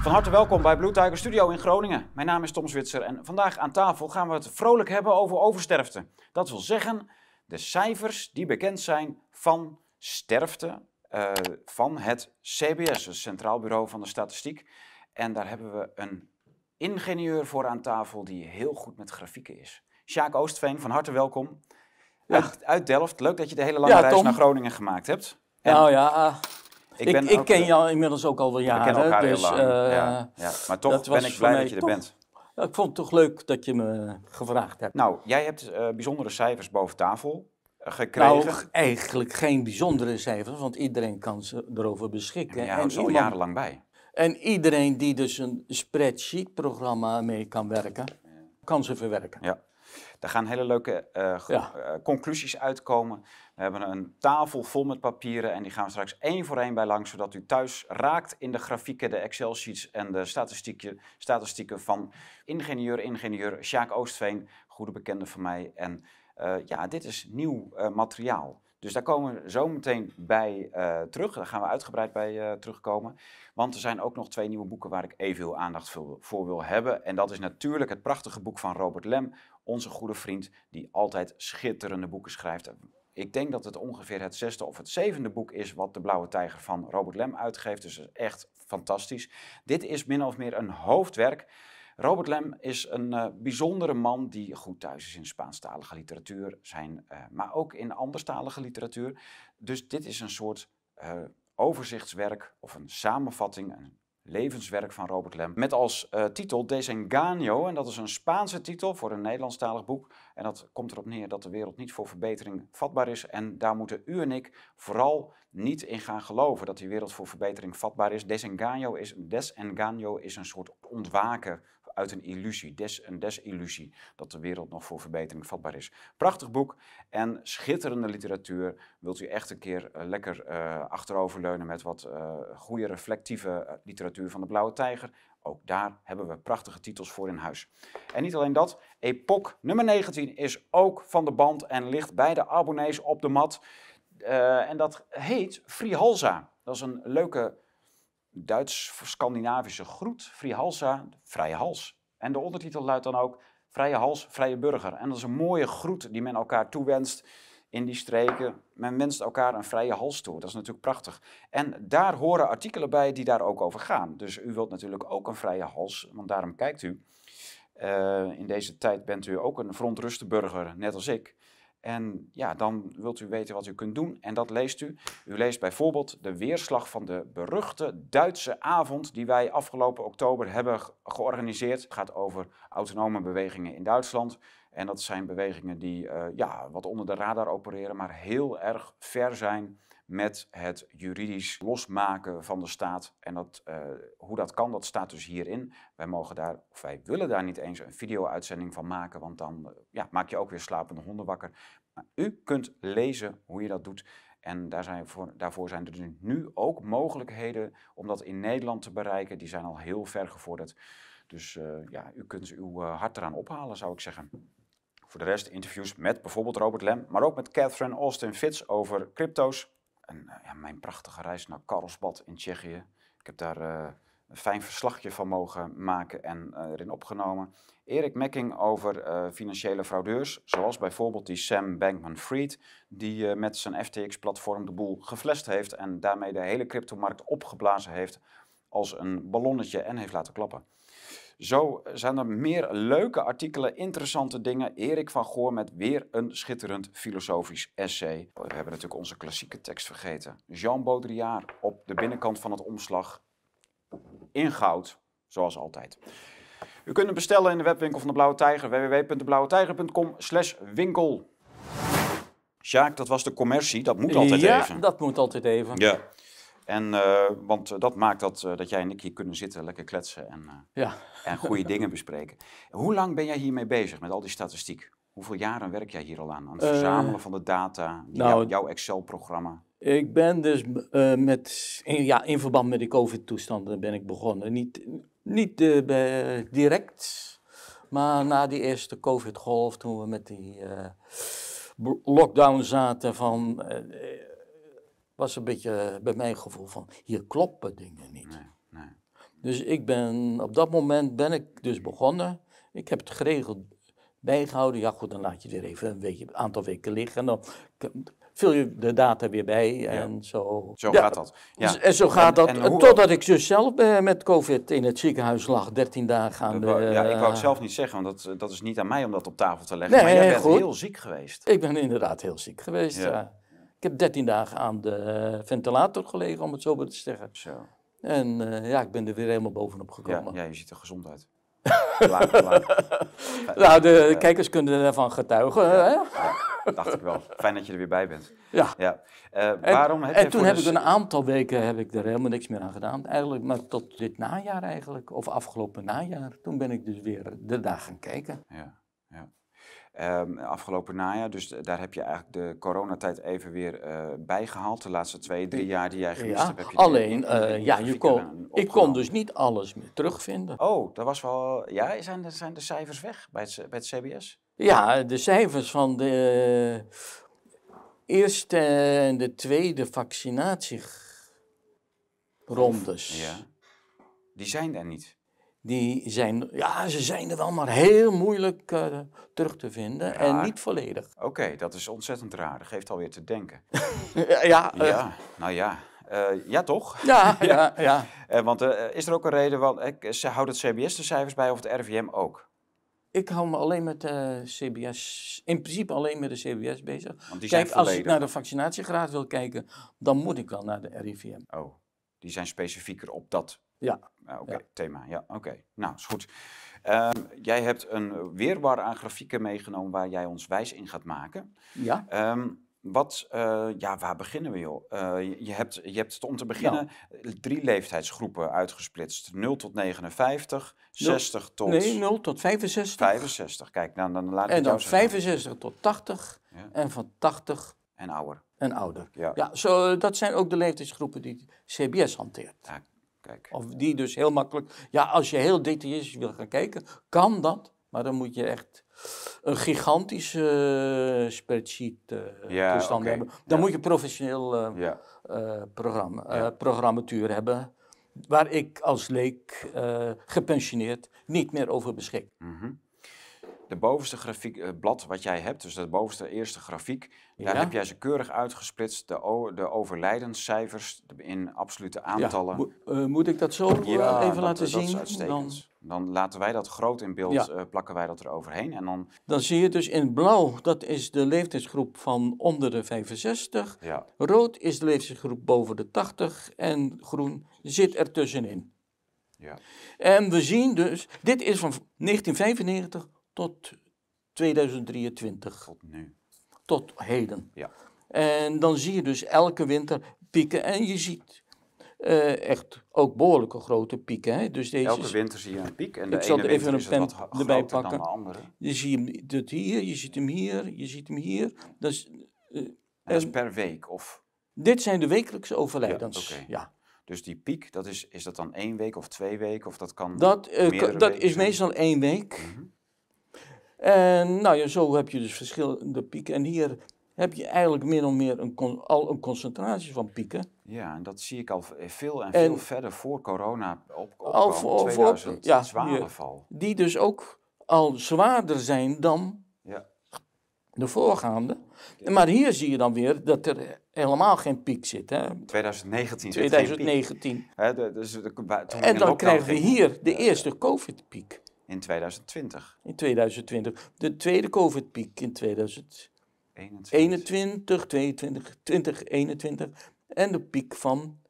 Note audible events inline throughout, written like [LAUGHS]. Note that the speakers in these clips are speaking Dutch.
Van harte welkom bij Blue Tiger Studio in Groningen. Mijn naam is Tom Zwitser en vandaag aan tafel gaan we het vrolijk hebben over oversterfte. Dat wil zeggen de cijfers die bekend zijn van sterfte uh, van het CBS, het Centraal Bureau van de Statistiek. En daar hebben we een ingenieur voor aan tafel die heel goed met grafieken is. Sjaak Oostveen, van harte welkom. Uit, uit, Delft. Leuk dat je de hele lange reis naar Groningen gemaakt hebt. nou ja, ik, ik, ik ken jou inmiddels ook al wel jaren. We kennen elkaar dus, heel lang. Uh, ja, ja. Maar toch ben ik blij dat je er bent. ik vond het toch leuk dat je me gevraagd hebt. Nou, jij hebt uh, bijzondere cijfers boven tafel uh, gekregen. Nou, eigenlijk geen bijzondere cijfers, want iedereen kan ze erover beschikken. Ja, en al jarenlang bij. En iedereen die dus een spreadsheet-programma mee kan werken, kan ze verwerken. Ja. Daar gaan hele leuke uh, conclusies uitkomen. We hebben een tafel vol met papieren en die gaan we straks één voor één bij langs, zodat u thuis raakt in de grafieken, de Excel-sheets en de statistieken, statistieken van ingenieur-ingenieur Sjaak Oostveen, goede bekende van mij. En uh, ja, dit is nieuw materiaal. Dus daar komen we zo meteen bij uh, terug. Daar gaan we uitgebreid bij terugkomen. Want er zijn ook nog twee nieuwe boeken waar ik even veel aandacht voor wil hebben. En dat is natuurlijk het prachtige boek van Robert Lem, onze goede vriend, die altijd schitterende boeken schrijft. Ik denk dat het ongeveer het zesde of het zevende boek is wat de Blauwe Tijger van Robert Lem uitgeeft. Dus echt fantastisch. Dit is min of meer een hoofdwerk Robert Lem is een uh, bijzondere man die goed thuis is in Spaanstalige literatuur, zijn, uh, maar ook in anderstalige literatuur. Dus dit is een soort uh, overzichtswerk of een samenvatting, levenswerk van Robert Lem. Met als titel Desengaño, en dat is een Spaanse titel voor een Nederlandstalig boek. En dat komt erop neer dat de wereld niet voor verbetering vatbaar is. En daar moeten u en ik vooral niet in gaan geloven dat die wereld voor verbetering vatbaar is. Desengaño is, desengaño is een soort ontwaken uit een illusie, des, een desillusie, dat de wereld nog voor verbetering vatbaar is. Prachtig boek en schitterende literatuur. Wilt u echt een keer uh, lekker uh, achteroverleunen met wat uh, goede reflectieve literatuur van de Blauwe Tijger? Ook daar hebben we prachtige titels voor in huis. En niet alleen dat, Epoch nummer 19 is ook van de band en ligt bij de abonnees op de mat. en dat heet Frihalza. Dat is een leuke Duits-Scandinavische groet, Frihalsa, vrije hals. En de ondertitel luidt dan ook Vrije hals, vrije burger. En dat is een mooie groet die men elkaar toewenst in die streken. Men wenst elkaar een vrije hals toe. Dat is natuurlijk prachtig. En daar horen artikelen bij die daar ook over gaan. Dus u wilt natuurlijk ook een vrije hals, want daarom kijkt u. Uh, in deze tijd bent u ook een verontruste burger, net als ik. En ja, dan wilt u weten wat u kunt doen en dat leest u. U leest bijvoorbeeld de weerslag van de beruchte Duitse avond die wij afgelopen oktober hebben georganiseerd. Het gaat over autonome bewegingen in Duitsland. En dat zijn bewegingen die uh, ja, wat onder de radar opereren, maar heel erg ver zijn met het juridisch losmaken van de staat. En dat, uh, hoe dat kan, dat staat dus hierin. Wij mogen daar, of wij willen daar niet eens een video-uitzending van maken, want dan uh, ja, maak je ook weer slapende honden wakker. Maar u kunt lezen hoe je dat doet. En daar zijn voor, daarvoor zijn er nu ook mogelijkheden om dat in Nederland te bereiken. Die zijn al heel ver gevorderd. Dus uh, ja, u kunt uw hart eraan ophalen, zou ik zeggen. Voor de rest interviews met bijvoorbeeld Robert Lem, maar ook met Catherine Austin Fitz over crypto's en, uh, ja, mijn prachtige reis naar Karlsbad in Tsjechië. Ik heb daar uh, een fijn verslagje van mogen maken en uh, erin opgenomen. Erik Mekking over financiële fraudeurs, zoals bijvoorbeeld die Sam Bankman-Fried, die met zijn FTX-platform de boel geflest heeft en daarmee de hele cryptomarkt opgeblazen heeft als een ballonnetje en heeft laten klappen. Zo zijn er meer leuke artikelen, interessante dingen. Erik van Goor met weer een schitterend filosofisch essay. We hebben natuurlijk onze klassieke tekst vergeten. Jean Baudrillard op de binnenkant van het omslag. In goud, zoals altijd. U kunt hem bestellen in de webwinkel van de Blauwe Tijger. www.deblauwetijger.com slash winkel. Sjaak, dat was de commercie. Dat moet altijd ja, even. Ja, dat moet altijd even. Ja. En, uh, want dat maakt dat, uh, dat jij en ik hier kunnen zitten, lekker kletsen en, uh, ja. en goede [LAUGHS] dingen bespreken. Hoe lang ben jij hiermee bezig met al die statistiek? Hoeveel jaren werk jij hier al aan? Aan het verzamelen van de data, nou, jouw Excel-programma? Ik ben dus met, in, ja, in verband met de COVID-toestanden ben ik begonnen. Niet, niet direct, maar na die eerste COVID-golf, toen we met die lockdown zaten van was een beetje bij mijn gevoel van, hier kloppen dingen niet. Nee, nee. Dus ik ben, op dat moment ben ik dus begonnen. Ik heb het geregeld bijgehouden. Ja goed, dan laat je weer even een, een aantal weken liggen. En dan vul je de data weer bij en zo. Zo Ja, gaat dat. Ja. dus- En zo gaat En- dat, en hoe- totdat ik dus zelf eh, met covid in het ziekenhuis lag, 13 dagen aan de... ja, ik wou het eh, zelf niet zeggen, want dat, dat is niet aan mij om dat op tafel te leggen. Nee, maar jij bent goed. heel ziek geweest. Ik ben inderdaad heel ziek geweest, Ja. Ja. Ik heb 13 dagen aan de eh, ventilator gelegen, om het zo maar te zeggen. Zo. En eh, ja, ik ben er weer helemaal bovenop Ja, gekomen. ja, je ziet er gezond uit. [LAUGHS] Laat, laat. Nou, de kijkers kunnen ervan getuigen. hè? Ja, dacht ik wel. Fijn dat je er weer bij bent. Ja. Ja. Eh, En, waarom heb en toen heb de ik een aantal weken heb ik er helemaal niks meer aan gedaan. Eigenlijk maar tot dit najaar eigenlijk, of afgelopen najaar. Toen ben ik dus weer de dag gaan kijken. Ja, Ehm, afgelopen najaar, dus d- daar heb je eigenlijk de coronatijd even weer eh, bijgehaald. De laatste twee, drie jaar die jij gemist Ja, hebt. Heb je alleen, eh, ja, je kon, ik kon dus niet alles meer terugvinden. Oh, dat was wel... Ja, zijn de, zijn de cijfers weg bij het, bij het CBS? Ja, de cijfers van de eerste en de tweede vaccinatierondes, Ja. Die zijn er niet. Die zijn, ja, ze zijn er wel, maar heel moeilijk eh, terug te vinden en niet volledig. Oké, dat is ontzettend raar. Dat geeft alweer te denken. [LAUGHS] ja, ja, eh, Ja, nou ja. Eh, ja, toch? ja, [LAUGHS] ja, ja. Want is er ook een reden, want ze houdt het CBS de cijfers bij of het RIVM ook? Ik hou me alleen met de CBS, in principe alleen met de CBS bezig. Want die zijn Kijk, als ik volledig. naar de vaccinatiegraad wil kijken, dan moet ik wel naar de RIVM. Oh, die zijn specifieker op dat Ja. Ah, oké, Ja. thema. Ja, oké. Nou, is goed. Ehm, jij hebt een weerwar aan grafieken meegenomen waar jij ons wijs in gaat maken. Ja? Ehm, wat, eh, ja, waar beginnen we joh? Eh, je, hebt, je hebt om te beginnen eh, drie leeftijdsgroepen uitgesplitst. 0 tot 59, Nul- 60 tot Nee, 0 tot 65. 65. Kijk, dan, dan laat ik En dan zeggen. 65 tot 80 Ja. en van 80 En ouder. en ouder. Ja. Ja, zo, dat zijn ook de leeftijdsgroepen die CBS hanteert. Ja, kijk. Of die dus heel makkelijk... Ja, als je heel detailistisch wil gaan kijken, kan dat. Maar dan moet je echt een gigantische eh, spreadsheet Ja, toestand hebben. Dan Ja. moet je professioneel eh, Ja, programma, programmatuur hebben. Waar ik als leek, gepensioneerd, niet meer over beschik. mhm. De bovenste grafiek, eh, blad wat jij hebt, dus de bovenste eerste grafiek, daar Ja. heb jij ze keurig uitgesplitst, de, de overlijdenscijfers de- in absolute aantallen. Ja, mo- eh, moet ik dat zo eh, Ja, even dat- laten dat is zien? Dan, uitstekend. Dan laten wij dat groot in beeld, plakken wij dat er overheen. En dan, dan zie je dus in blauw, dat is de leeftijdsgroep van onder de 65. ja, Rood is de leeftijdsgroep boven de 80 en groen zit er tussenin. ja. En we zien dus, dit is van 1995 tot 2023, tot nu. tot heden. Ja. En dan zie je dus elke winter pieken en je ziet eh, echt ook behoorlijke grote pieken. Hè? Dus deze Elke winter zie je een piek en de Ik zal er even een pen erbij pakken. dan de andere. je ziet hem dit hier, je ziet hem hier, je ziet hem hier. Eh, dat is En- per week of... dit zijn de wekelijkse overlijdens. Ja. Dus die piek, dat is, is dat dan één week of twee weken? Of dat kan Dat, eh, dat is meestal één week. Mhm. En nou ja, zo heb je dus verschillende pieken. En hier heb je eigenlijk min of meer een al een concentratie van pieken. Ja, en dat zie ik al veel en, En- veel verder voor corona op, opkomen. Al voor- voor- 2012 ja, al. Die dus ook al zwaarder zijn dan Ja. de voorgaande. Maar hier zie je dan weer dat er helemaal geen piek zit. Hè? 2019 zit geen piek. 2019. Hè, de- dus de- toen En dan krijgen we hier de eerste COVID-piek In 2020. in 2020. De tweede COVID-piek in 2021, 21. 22, 2021. En de piek van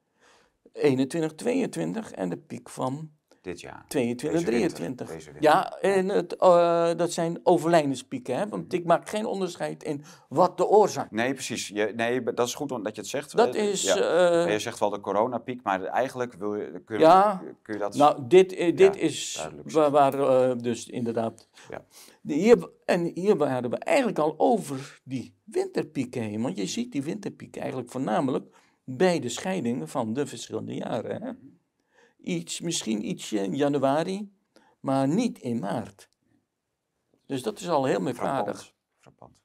21, 22. En de piek van Dit jaar. 22, Deze winter, 23. deze winter. Ja, en het, eh, dat zijn overlijdenspieken. Hè? Want ik maak geen onderscheid in wat de oorzaak Nee, precies. Je, nee, dat is goed omdat je het zegt. Dat is. Ja. eh, je zegt wel de coronapiek, maar eigenlijk wil je, kun, je- Ja. kun je dat... nou, dit, eh, dit Ja, is duidelijk. waar, waar dus inderdaad. Ja. Hier, en hier waren we eigenlijk al over die winterpieken heen. Want je ziet die winterpieken eigenlijk voornamelijk bij de scheidingen van de verschillende jaren. Hè? Iets, misschien ietsje in januari, maar niet in maart. Dus dat is al heel merkwaardig. Frappant.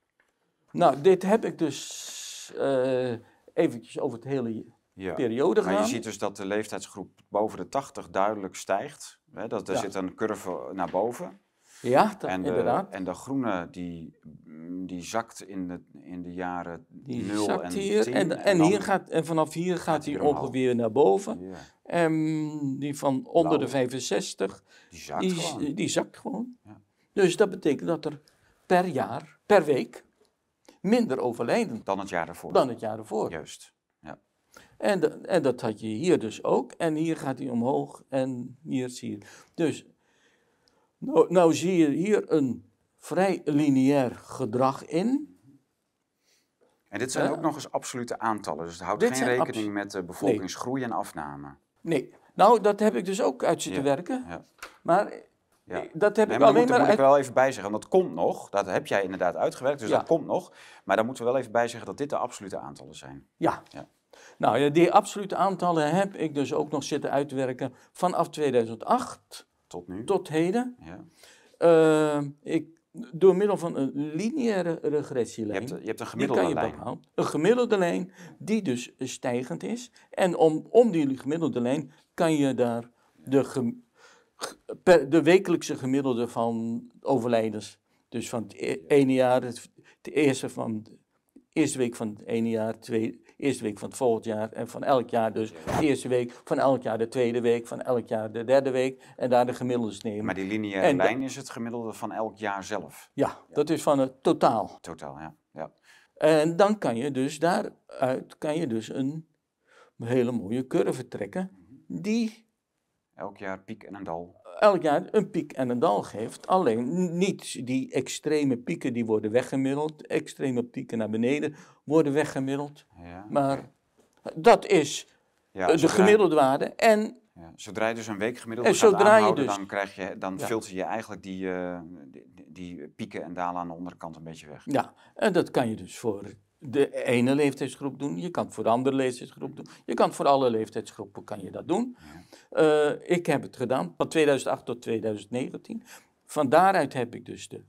Nou, dit heb ik dus eh eventjes over het hele Ja. periode Maar je gaan. ziet dus dat de leeftijdsgroep boven de 80 duidelijk stijgt. Hè, dat, er Ja. zit een curve naar boven. Ja, [LAUGHS] dat, En de, inderdaad. en de groene die, mm, die zakt in de, in de jaren Die 0 zakt en hier 10. en, hier gaat, en vanaf hier gaat hij omhoog. ongeveer naar boven. En die van onder de Blauw. 65, die zakt die, gewoon. die zakt gewoon. Ja. Dus dat betekent dat er per jaar, per week, minder overlijden Dan het jaar ervoor. dan het jaar ervoor. Juist. Ja. En, de- en dat had je hier dus ook. En hier gaat hij omhoog en hier zie je. Dus, nou, nou zie je hier een vrij lineair gedrag in. En dit zijn Ja. ook nog eens absolute aantallen. Dus het houdt Dit geen rekening met de bevolkingsgroei en afname. Nee, nou dat heb ik dus ook uit zitten Ja, werken. ja. Maar Ja. eh, dat heb Nee, ik alleen moet, maar moet ik wel even bij zeggen, want dat komt nog. Dat heb jij inderdaad uitgewerkt, dus dat komt nog. Maar daar moeten we wel even bij zeggen dat dit de absolute aantallen zijn. Ja. Ja. Nou die absolute aantallen heb ik dus ook nog zitten uitwerken vanaf 2008 Tot nu. tot heden. Ja. Eh, ik, door middel van een lineaire Je, regressielijn. hebt, je hebt een Die gemiddelde kan je lijn. Een gemiddelde lijn die dus stijgend is. En om, om die gemiddelde lijn kan je daar de, gem- g- per, de wekelijkse gemiddelde van overlijdens. Dus van het e- ene jaar, het, eerste, van, de eerste week van het ene jaar, twee, eerste week van het volgend jaar. En van elk jaar dus de eerste week, van elk jaar de tweede week, van elk jaar de derde week. En daar de gemiddeldes nemen. Maar die lineaire En lijn is het gemiddelde van elk jaar zelf. Ja, dat is van het totaal. Totaal, ja. ja. En dan kan je dus daaruit kan je dus een hele mooie curve trekken, die Elk jaar piek en een dal. Elk jaar een piek en een dal geeft. Alleen niet die extreme pieken die worden weggemiddeld, extreme pieken naar beneden worden weggemiddeld. Ja. Maar dat is Ja, eh, de zodra- gemiddelde waarde. En Ja, zodra je dus een week gemiddelde En gaat zodra je aanhouden, dus- dan, krijg je, dan filter je eigenlijk die, eh, die, die pieken en dalen aan de onderkant een beetje weg. ja, en dat kan je dus voor de ene leeftijdsgroep doen, je kan het voor de andere leeftijdsgroep doen, je kan het voor alle leeftijdsgroepen kan je dat doen. Eh, ik heb het gedaan van 2008 tot 2019. Van daaruit heb ik dus de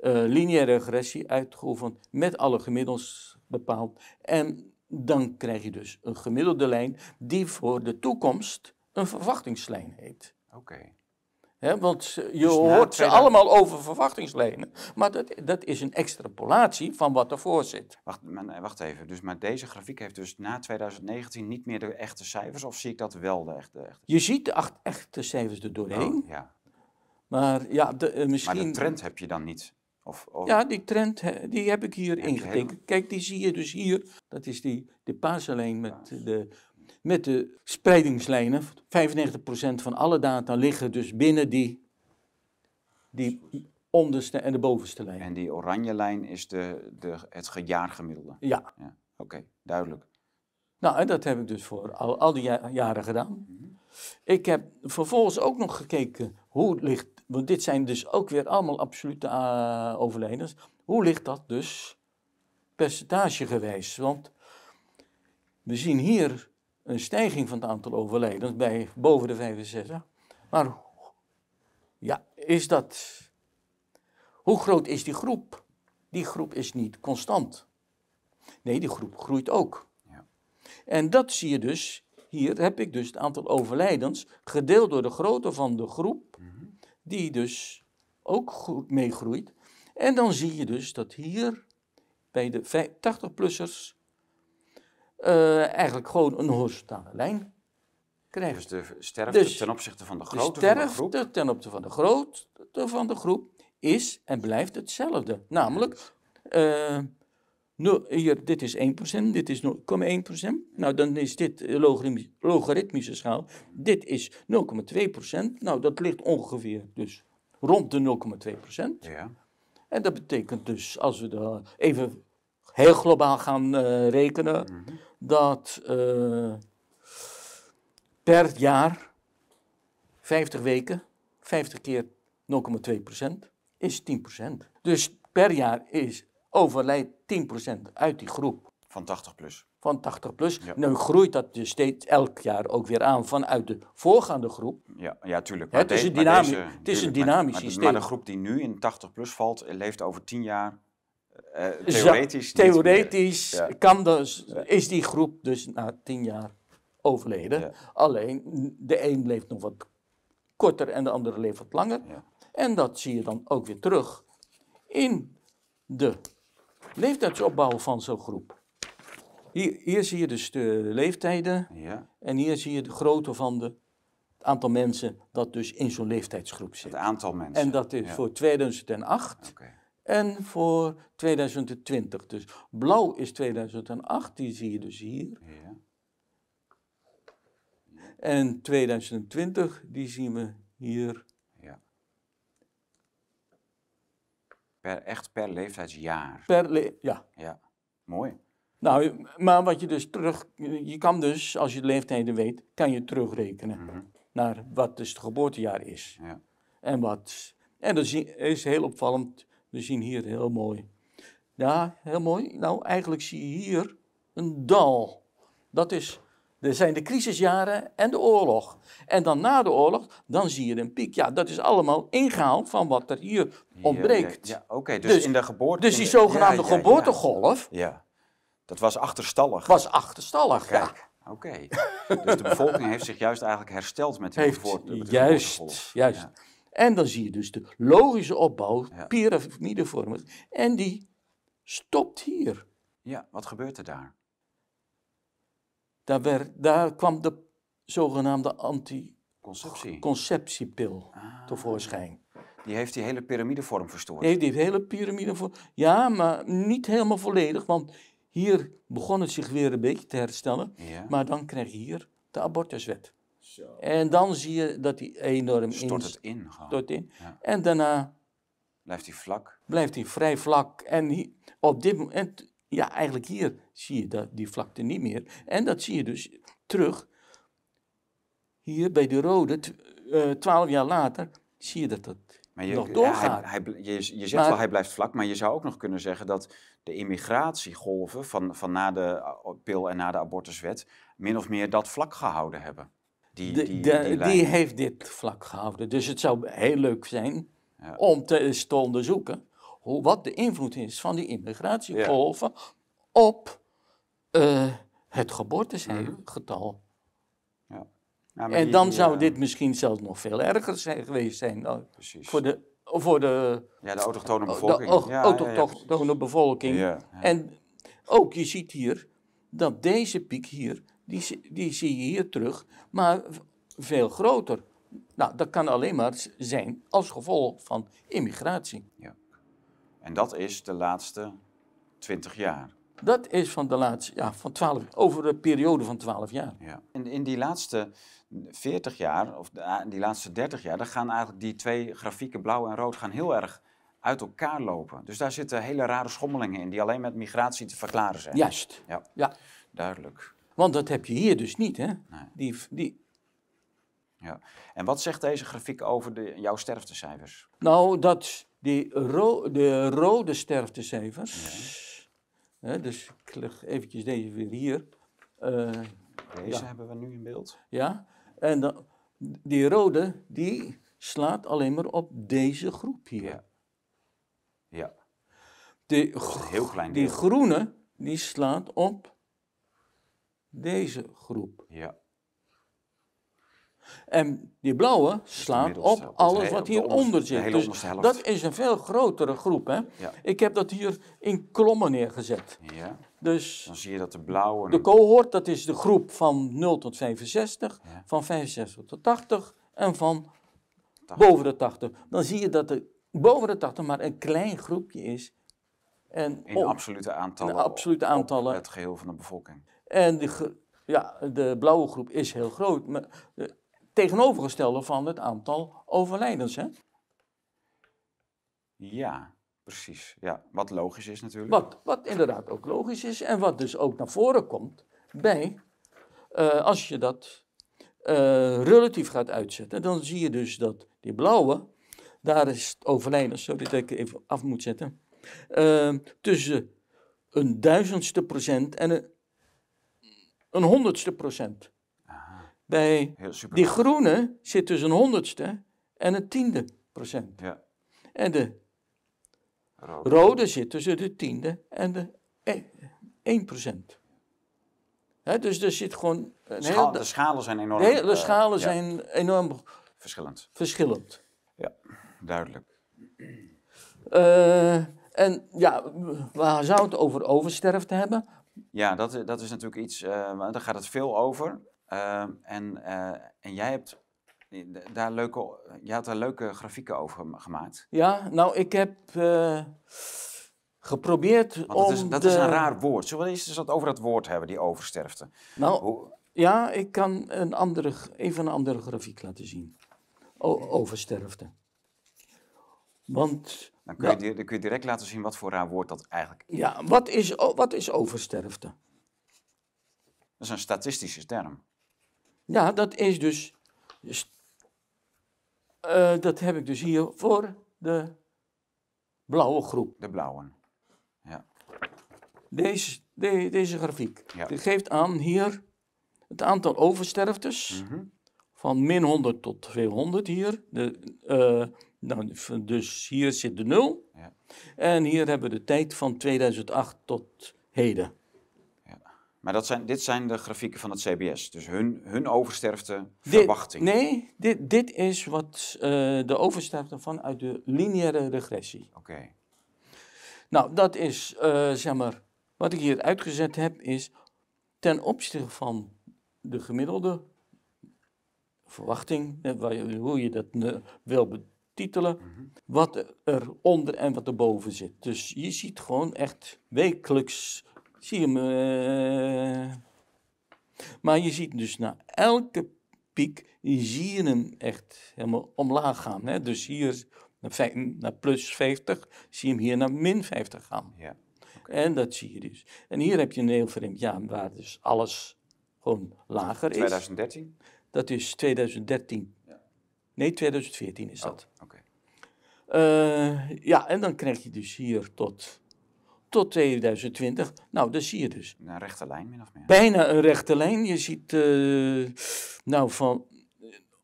eh, lineaire regressie uitgeoefend, met alle gemiddels bepaald. En dan krijg je dus een gemiddelde lijn die voor de toekomst een verwachtingslijn heet. Oké. Want je Dus hoort ze 2000 allemaal over verwachtingslijnen. Maar dat, dat is een extrapolatie van wat ervoor zit. Wacht, maar, wacht even. Dus, maar deze grafiek heeft dus na 2019 niet meer de echte cijfers? Of zie ik dat wel, de echte? De echte Je ziet de acht echte cijfers er doorheen. Oh, ja. Maar ja, de, eh, Maar misschien... de trend heb je dan niet? Of, of- Ja, die trend die heb ik hier ingetekend. Kijk, die zie je dus hier. Dat is die, de paarse lijn met de, met de spreidingslijnen. 95% van alle data liggen dus binnen die, die onderste en de bovenste lijn. En die oranje lijn is de, de, het ge- jaargemiddelde? Ja, Ja. Oké, duidelijk. nou en dat heb ik dus voor al, al die ja- jaren gedaan. Ik heb vervolgens ook nog gekeken hoe ligt, want dit zijn dus ook weer allemaal absolute uh, overlijdens. Hoe ligt dat dus percentagegewijs? Want we zien hier een stijging van het aantal overlijdens bij boven de 65. Maar ja, is dat. Hoe groot is die groep? Die groep is niet constant. Nee, die groep groeit ook. Ja. En dat zie je dus. Hier heb ik dus het aantal overlijdens gedeeld door de grootte van de groep, die dus ook goed meegroeit. En dan zie je dus dat hier bij de 80-plussers uh, eigenlijk gewoon een horizontale lijn krijgt. Dus de sterfte Dus ten opzichte van de De grootte van de groep? ten opzichte van de grootte van de groep is en blijft hetzelfde. Namelijk, uh, nul, hier, dit is 1%, dit is 0,1%. Nou, dan is dit logaritmische, logaritmische schaal. Dit is 0,2%. Nou, dat ligt ongeveer dus rond de 0,2%. Ja. En dat betekent dus, als we er even heel globaal gaan uh, rekenen, Mhm. Dat uh, per jaar 50 weken, 50 keer 0,2% is 10%. Dus per jaar is overlijdt 10% uit die groep. Van 80 plus. Van 80 plus. Ja. Nu groeit dat dus steeds elk jaar ook weer aan vanuit de voorgaande groep. Ja, ja tuurlijk. Het is een dynami- deze- het is een maar- dynamisch maar, systeem. Maar de groep die nu in 80 plus valt, leeft over 10 jaar Eh, Za- theoretisch. theoretisch. Ja. kan dus, is die groep dus na tien jaar overleden. Ja. Alleen de een leeft nog wat korter en de andere leeft wat langer. En dat zie je dan ook weer terug in de leeftijdsopbouw van zo'n groep. Hier, hier zie je dus de leeftijden Ja, en hier zie je de grootte van de, het aantal mensen dat dus in zo'n leeftijdsgroep zit. het aantal mensen. En dat is Ja. voor 2008 Oké. En voor 2020. Dus blauw is 2008, die zie je dus hier. Ja. En 2020, die zien we hier. ja. Per, echt per leeftijdsjaar. Per le- ja. Ja, mooi. Nou, maar wat je dus terug, je kan dus, als je de leeftijden weet, kan je terugrekenen Mhm. naar wat dus het geboortejaar is. Ja. En wat, en dat is heel opvallend. We zien hier heel mooi. Ja, heel mooi. Nou, eigenlijk zie je hier een dal. Dat is, er zijn de crisisjaren en de oorlog. En dan na de oorlog, dan zie je een piek. Ja, dat is allemaal ingehaald van wat er hier ontbreekt. Ja, ja, oké. Dus, Dus- in de geboorte... Dus die de- zogenaamde ja, geboortegolf Ja, dat was achterstallig. was achterstallig. Ja. Kijk, oké. Dus de bevolking heeft zich juist eigenlijk hersteld met die Heeft, de juist, geboortegolf. juist. Ja. En dan zie je dus de logische opbouw, Ja. piramidevormig. En die stopt hier. ja, wat gebeurt er daar? Daar, werd, daar kwam de zogenaamde anticonceptiepil Conceptie. Ah, tevoorschijn. die heeft die hele piramidevorm verstoord. Die heeft die hele piramide voor. Ja, maar niet helemaal volledig, want hier begon het zich weer een beetje te herstellen. Ja. Maar dan krijg je hier de abortuswet. En dan zie je dat die enorm Stort in- het in stort in. Ja. En daarna Blijft hij vlak. blijft hij vrij vlak. En op dit moment, ja, eigenlijk hier zie je dat, die vlakte niet meer. En dat zie je dus terug. Hier bij de rode, eh, twaalf jaar later, zie je dat dat Maar je, nog doorgaat. hij, hij, je, je zegt Maar- wel hij blijft vlak, maar je zou ook nog kunnen zeggen dat de immigratiegolven van, van na de uh, pil en na de abortuswet min of meer dat vlak gehouden hebben. Die, De- die, de- die, heeft dit vlak gehouden. Dus het zou heel leuk zijn Ja. om te, onderzoeken hoe, wat de invloed is van die immigratiegolven op eh, het geboortegetal. Ja, maar En dan zou eh, dit misschien zelfs nog veel erger zijn geweest zijn dan Precies. voor de, voor de, ja, de autochtone de bevolking. ja, autochtone bevolking. Ja. En ook, je ziet hier dat deze piek hier, die, zie- die zie je hier terug, maar veel groter. Nou, dat kan alleen maar zijn als gevolg van immigratie. En dat is de laatste 20 jaar. Dat is van de laatste, ja, van 12, over een periode van 12 jaar. Ja. In, in die laatste 40 jaar, of de- ah, die laatste 30 jaar, dan gaan eigenlijk die twee grafieken, blauw en rood, gaan heel erg uit elkaar lopen. Dus daar zitten hele rare schommelingen in, die alleen met migratie te verklaren zijn. Juist. Ja, Ja, duidelijk. Want dat heb je hier dus niet, hè? Nee. Die, die, Ja. En wat zegt deze grafiek over de, jouw sterftecijfers? Nou, dat die ro de rode sterftecijfers. Hè, dus ik leg eventjes deze weer hier. eh, Deze Ja. hebben we nu in beeld. ja, en dan, die rode, die slaat alleen maar op deze groep hier. Ja. De, heel klein die groene, die slaat op deze groep. Ja. En die blauwe slaat op alles wat hieronder zit. Dus dat is een veel grotere groep. Hè? Ja. Ik heb dat hier in kolommen neergezet. ja. Dus Dan zie je dat de blauwe... de cohort, dat is de groep van 0 tot 65, Ja. van 65 tot 80 en van 80. boven de 80. Dan zie je dat er boven de 80 maar een klein groepje is. En, in op- absolute aantallen. in absolute aantallen. het geheel van de bevolking. En de, ja, de blauwe groep is heel groot. Maar de tegenovergestelde van het aantal overlijdens. Hè? Ja, precies. Ja, wat logisch is natuurlijk. Wat, wat inderdaad ook logisch is en wat dus ook naar voren komt bij, eh, als je dat eh, relatief gaat uitzetten, dan zie je dus dat die blauwe, daar is het overlijden, sorry dat ik even af moet zetten, eh, tussen een duizendste procent en een, een honderdste procent. Bij Heel super. die groene zit tussen een honderdste en een tiende procent. Ja, En de Rode. Rode zit tussen de tiende en de e- 1%. Hè, dus er zit gewoon een Schaal- heel, de schalen zijn enorm de hele eh, schalen ja, zijn enorm verschillend. verschillend. Ja, duidelijk. Eh, en ja, we zouden het over oversterfte hebben. Ja, dat, i- dat is natuurlijk iets, eh, waar- daar gaat het veel over. Eh, en, eh, en jij hebt eh, daar leuke, jij had daar leuke grafieken over gema- gemaakt. Ja, nou, ik heb eh, geprobeerd Want om dat, is, dat de... is een raar woord. Zullen we eens eens wat over dat woord hebben, die oversterfte? Nou, Hoe, ja, ik kan een andere, even een andere grafiek laten zien. O- oversterfte. Want, dan, kun je, dan kun je direct laten zien wat voor raar woord dat eigenlijk is. ja, wat is, wat is oversterfte? Dat is een statistische term. Ja, dat is dus. dus, eh, dat heb ik dus hier voor de blauwe groep. De blauwe. Ja, Deze, de- deze grafiek. Ja. Dit geeft aan hier het aantal oversterftes. Mhm. Van min 100 tot 200 hier. De, eh, nou, dus hier zit de 0. Ja. En hier hebben we de tijd van 2008 tot heden. Maar dat zijn, dit zijn de grafieken van het CBS. Dus hun, hun oversterfte Dit- verwachting. nee, dit, dit is wat eh, de oversterfte vanuit de lineaire regressie. Oké. Nou, dat is, eh, zeg maar, wat ik hier uitgezet heb, is ten opzichte van de gemiddelde verwachting, eh, waar je- hoe je dat wil betitelen, wat er onder en wat erboven zit. Dus je ziet gewoon echt wekelijks, zie je hem, eh, maar je ziet dus na elke piek, zie je hem echt helemaal omlaag gaan. Hè? Dus hier naar, naar plus 50, zie je hem hier naar min 50 gaan. Ja. En dat zie je dus. En hier heb je een heel vreemd jaar waar dus alles gewoon lager is. 2013? Dat is 2013. Nee, 2014 is dat. Oh. Eh, ja, en dan krijg je dus hier tot, tot 2020. Nou, dat zie je dus. Een rechte lijn, min of meer. Bijna een rechte lijn. Je ziet, eh, nou, van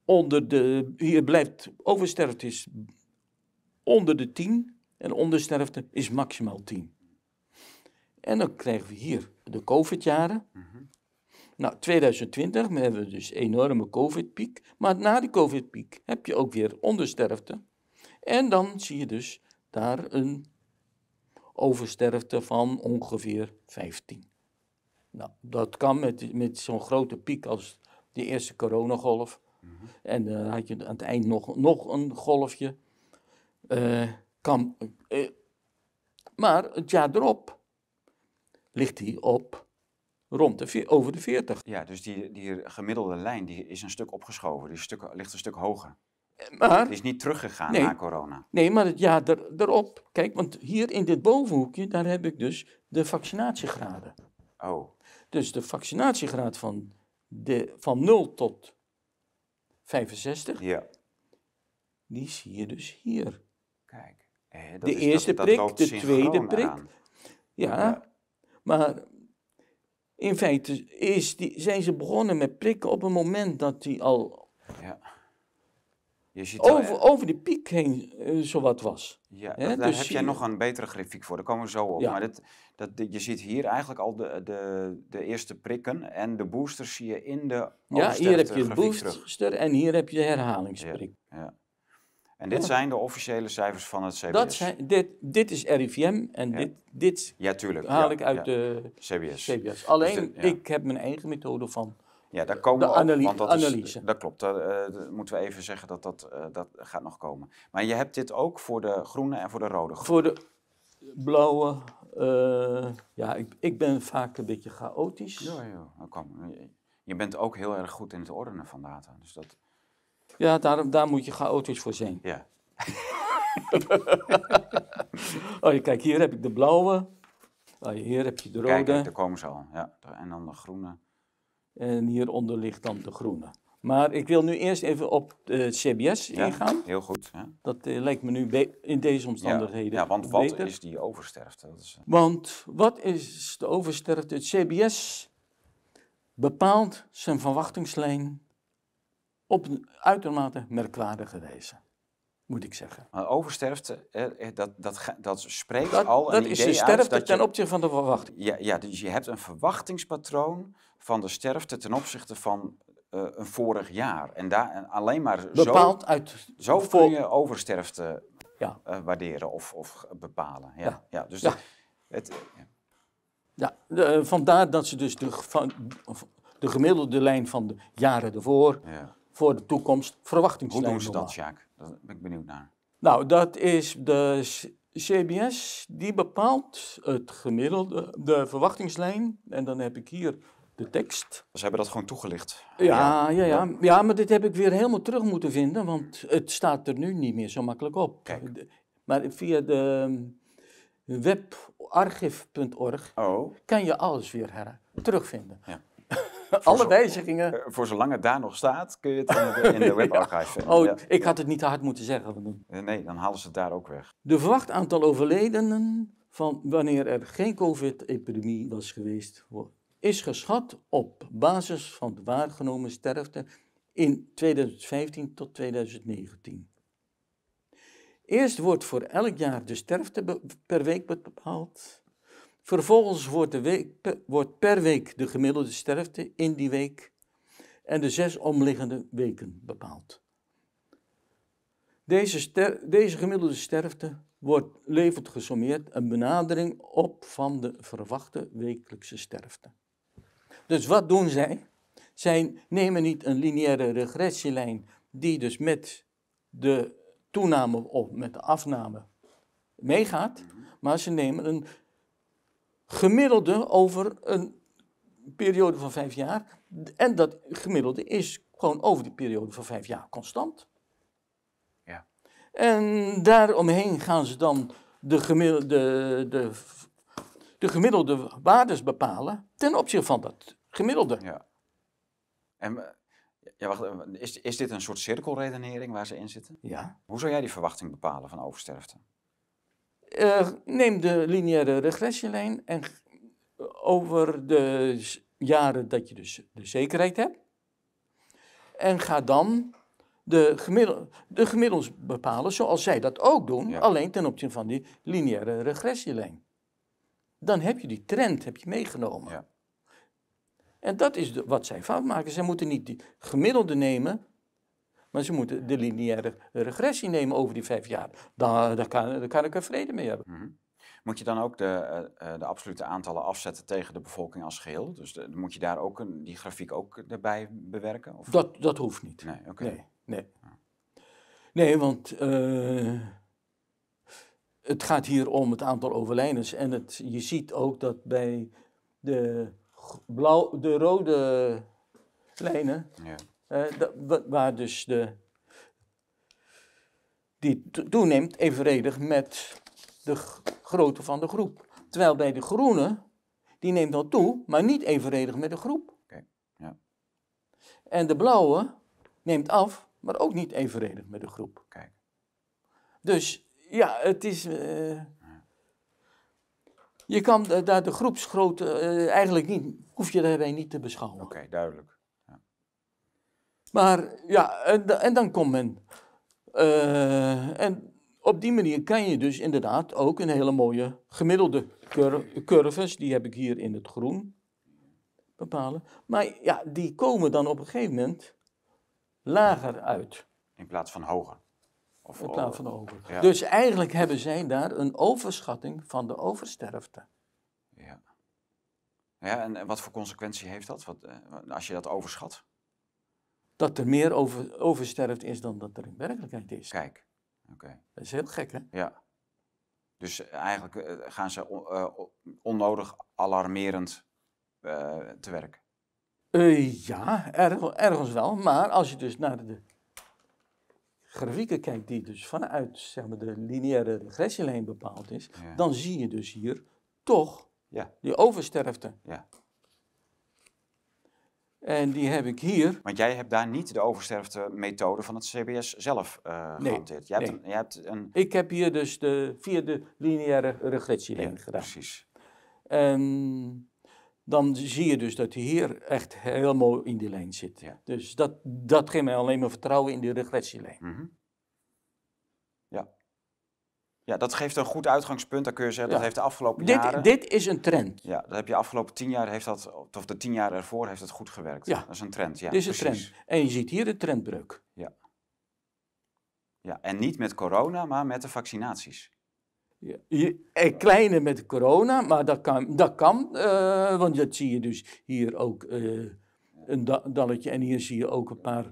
onder de, hier blijft oversterfte is onder de 10 en ondersterfte is maximaal 10. En dan krijgen we hier de COVID-jaren. Nou, 2020 we hebben we dus een enorme COVID-piek. Maar na die COVID-piek heb je ook weer ondersterfte. En dan zie je dus daar een oversterfte van ongeveer 15. Nou, dat kan met, met zo'n grote piek als de eerste coronagolf. En dan had je aan het eind nog, nog een golfje. Eh, kan, eh, maar het jaar erop ligt hij op rond de, over de 40. Ja, dus die, die gemiddelde lijn die is een stuk opgeschoven. Die stuk, ligt een stuk hoger. Maar Die is niet teruggegaan Nee. na corona. Nee, maar het jaar er, erop. Kijk, want hier in dit bovenhoekje, daar heb ik dus de vaccinatiegraden. Oh, Dus de vaccinatiegraad van, de, van 0 tot 65, ja. die zie je dus hier. Kijk. Eh, dat De is- eerste dat prik, de tweede prik. Ja, Ja. maar in feite is die, zijn ze begonnen met prikken op een moment dat die al Ja. Je ziet over, over de piek heen eh, zowat was. Ja, dat- daar dus heb jij nog een betere grafiek voor, daar komen we zo op. Ja. Maar dit, dat, dit- je ziet hier eigenlijk al de, de, de eerste prikken en de boosters zie je in de Ja, hier heb je de terug. booster en hier heb je de herhalingsprik. Ja. En dit Ja. zijn de officiële cijfers van het CBS. Dat zijn, dit, dit is RIVM en Ja. dit, dit Ja, tuurlijk. haal ik uit de CBS. CBS. Alleen, Dus de- ja. ik heb mijn eigen methode van. Ja, daar komen De we op, analy- want dat, is- analyse. dat klopt. Dat, eh, dat moeten we even zeggen dat dat, eh, dat gaat nog komen. Maar je hebt dit ook voor de groene en voor de rode groep. Voor de blauwe, eh, ja, ik, ik ben vaak een beetje chaotisch. Ja, ja. Je- Je bent ook heel erg goed in het ordenen van data. Dus dat, Ja, daar, daar moet je chaotisch voor zijn. ja. [LAUGHS] Oh, kijk, hier heb ik de blauwe. Oh, hier heb je de rode. kijk, daar komen ze al. Ja. En dan de groene. En hieronder ligt dan de groene. Maar ik wil nu eerst even op de CBS Ja, ingaan. Heel goed. Ja. Dat eh, lijkt me nu in deze omstandigheden ja, want wat beter. is die oversterfte? Dat is, eh, Want wat is de oversterfte? Het CBS bepaalt zijn verwachtingslijn op een uitermate merkwaardige wijze. moet ik zeggen. Maar oversterfte, eh, dat, dat, dat spreekt Dat, al een dat is de idee uit sterfte dat ten je, opzichte van de verwachting. ja, ja, dus je hebt een verwachtingspatroon van de sterfte ten opzichte van eh, een vorig jaar. En, daar, en alleen maar zo, Bepaald uit... zo voor- kun je oversterfte Ja. eh, waarderen of, of bepalen. Ja, ja. Ja. dus Ja. het, ja. De- vandaar dat ze dus de, van, de gemiddelde lijn van de jaren ervoor, ja. Voor de toekomst, Hoe verwachtingslijn doen ze dat, Sjaak? Daar ben ik benieuwd naar. Nou, dat is de CBS, die bepaalt het gemiddelde, de verwachtingslijn. En dan heb ik hier de tekst. Ze hebben dat gewoon toegelicht. Ja, ja, ja. Ja, maar dit heb ik weer helemaal terug moeten vinden, want het staat er nu niet meer zo makkelijk op. Kijk. Maar via de um, webarchief.org Oh, kan je alles weer her terugvinden. Ja. [LAUGHS] Alle wijzigingen. eh, voor zolang het daar nog staat, kun je het in de, in de [LAUGHS] webarchive vinden. Oh, Ja. ik had het niet te hard moeten zeggen. Eh, Nee, dan halen ze het daar ook weg. De verwacht aantal overledenen van wanneer er geen COVID-epidemie was geweest, is geschat op basis van de waargenomen sterfte in 2015 tot 2019. Eerst wordt voor elk jaar de sterfte per week bepaald. Vervolgens wordt, de wordt per week de gemiddelde sterfte in die week en de zes omliggende weken bepaald. Deze, deze gemiddelde sterfte wordt levert gesommeerd een benadering op van de verwachte wekelijkse sterfte. Dus wat doen zij? Zij nemen niet een lineaire regressielijn die dus met de toename of met de afname meegaat, maar ze nemen een gemiddelde over een periode van vijf jaar. En dat gemiddelde is gewoon over die periode van vijf jaar constant. Ja. En daaromheen gaan ze dan de gemiddelde, de, de gemiddelde waardes bepalen ten opzichte van dat gemiddelde. Ja. En, eh, ja, wacht, eh, is, is dit een soort cirkelredenering waar ze in zitten? Ja. Hoe zou jij die verwachting bepalen van oversterfte? Eh, neem de lineaire regressielijn en over de jaren dat je dus de zekerheid hebt. En ga dan de, gemiddel, de gemiddels bepalen zoals zij dat ook doen, Ja. alleen ten opzichte van die lineaire regressielijn. Dan heb je die trend heb je meegenomen. Ja. En dat is de, wat zij fout maken. Zij moeten niet die gemiddelde nemen, maar ze moeten de lineaire regressie nemen over die vijf jaar. Daar, daar, kan, daar kan ik er vrede mee hebben. Mhm. Moet je dan ook de, eh, eh, de absolute aantallen afzetten tegen de bevolking als geheel? Dus de- moet je daar ook een, die grafiek ook erbij bewerken? Of? Dat, dat hoeft niet. Nee, oké. Nee, nee. Nee, want eh, het gaat hier om het aantal overlijdens. En het, je ziet ook dat bij de, blauw, de rode lijnen, Ja. Eh, waar dus de, die to- toeneemt evenredig met de grootte van de groep. Terwijl bij de groene, die neemt dan toe, maar niet evenredig met de groep. Ja. En de blauwe neemt af, maar ook niet evenredig met de groep. Kijk. Dus ja, het is. eh, je kan daar de groepsgrootte eh, eigenlijk niet, hoef je daarbij niet te beschouwen. Oké, duidelijk. Maar ja, en, en dan komt men. eh, en op die manier kan je dus inderdaad ook een hele mooie gemiddelde cur- curves, die heb ik hier in het groen, bepalen. Maar ja, die komen dan op een gegeven moment lager uit. In plaats van hoger. Of, In plaats van hoger. Ja. Dus eigenlijk hebben zij daar een overschatting van de oversterfte. Ja. Ja, en, en wat voor consequentie heeft dat? Wat, eh, als je dat overschat? Dat er meer over, oversterft is dan dat er in werkelijkheid is. Kijk. Oké. Dat is heel gek, hè? Ja. Dus eigenlijk eh, gaan ze on- eh, onnodig alarmerend eh, te werk. Eh, ja, erg- ergens wel. Maar als je dus naar de grafieken kijkt, die dus vanuit zeg maar, de lineaire regressielijn bepaald is, Ja. dan zie je dus hier toch Ja. die oversterfte. Ja. En die heb ik hier. Want jij hebt daar niet de oversterfte methode van het CBS zelf eh Nee, gehanteerd. Jij hebt, nee. een, jij hebt een... Ik heb hier dus de, via de lineaire regressielijn gedaan. precies. En dan zie je dus dat hij hier echt heel mooi in die lijn zit. Ja. Dus dat, dat geeft mij alleen maar vertrouwen in die regressielijn. Mhm. Ja, dat geeft een goed uitgangspunt. Dan kun je zeggen, dat Ja. heeft de afgelopen jaren... Dit, is een trend. Ja, dat heb je afgelopen tien jaar, heeft dat, of de tien jaar ervoor, heeft dat goed gewerkt. Ja. Dat is een trend, ja. dit is een precies. trend. En je ziet hier de trendbreuk. Ja, en niet met corona, maar met de vaccinaties. Ja, je- een kleine met corona, maar dat kan, dat kan eh, want dat zie je dus hier ook eh, een da- dalletje en hier zie je ook een paar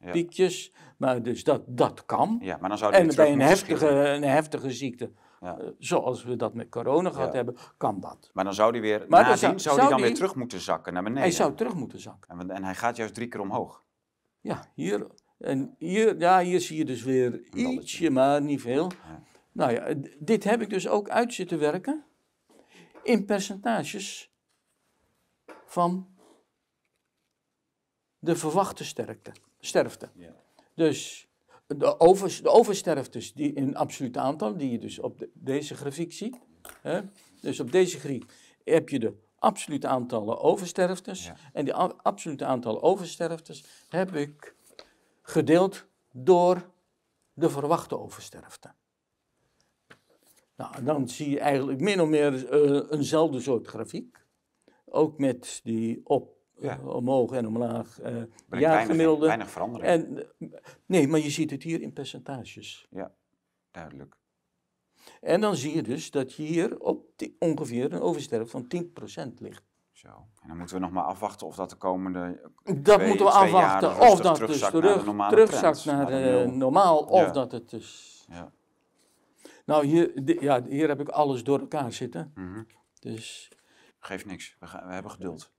Ja. piekjes. Maar dus dat, dat kan. ja, maar dan zou En bij een heftige, schieten. een heftige ziekte, Ja. eh, zoals we dat met corona gehad Ja. hebben, kan dat. Maar dan zou die weer, Maar nadien, zou, zou- die dan weer terug moeten zakken naar beneden. Hij zou terug moeten zakken. en, en hij gaat juist drie keer omhoog. Ja, hier, en hier, ja, hier zie je dus weer ietsje, maar niet veel. Nou ja, dit heb ik dus ook uit zitten werken in percentages van de verwachte sterkte, sterfte. Ja. Dus de, over, de oversterftes die in absolute aantal, die je dus op de- deze grafiek ziet. Hè? Dus op deze grafiek heb je de absolute aantallen oversterftes. Ja. En die a- absolute aantallen oversterftes heb ik gedeeld door de verwachte oversterfte. Nou, dan zie je eigenlijk min of meer eh, eenzelfde soort grafiek. Ook met die op, Ja. eh, omhoog en omlaag eh Brengt jaargemiddelde. weinig, weinig verandering. En, eh, nee, maar je ziet het hier in percentages. Duidelijk. En dan zie je dus dat je hier op die- ongeveer een oversterfte van 10% ligt. Zo. En dan moeten we nog maar afwachten of dat de komende Dat twee- moeten we afwachten. Of dat dus terugzakt naar de terug, normale terugzakt naar naar de eh, nul. normaal. Of Ja. dat het dus... Ja. Nou, hier, ja, hier heb ik alles door elkaar zitten. Mhm. Dus... Geeft niks. We, gaan, we hebben geduld.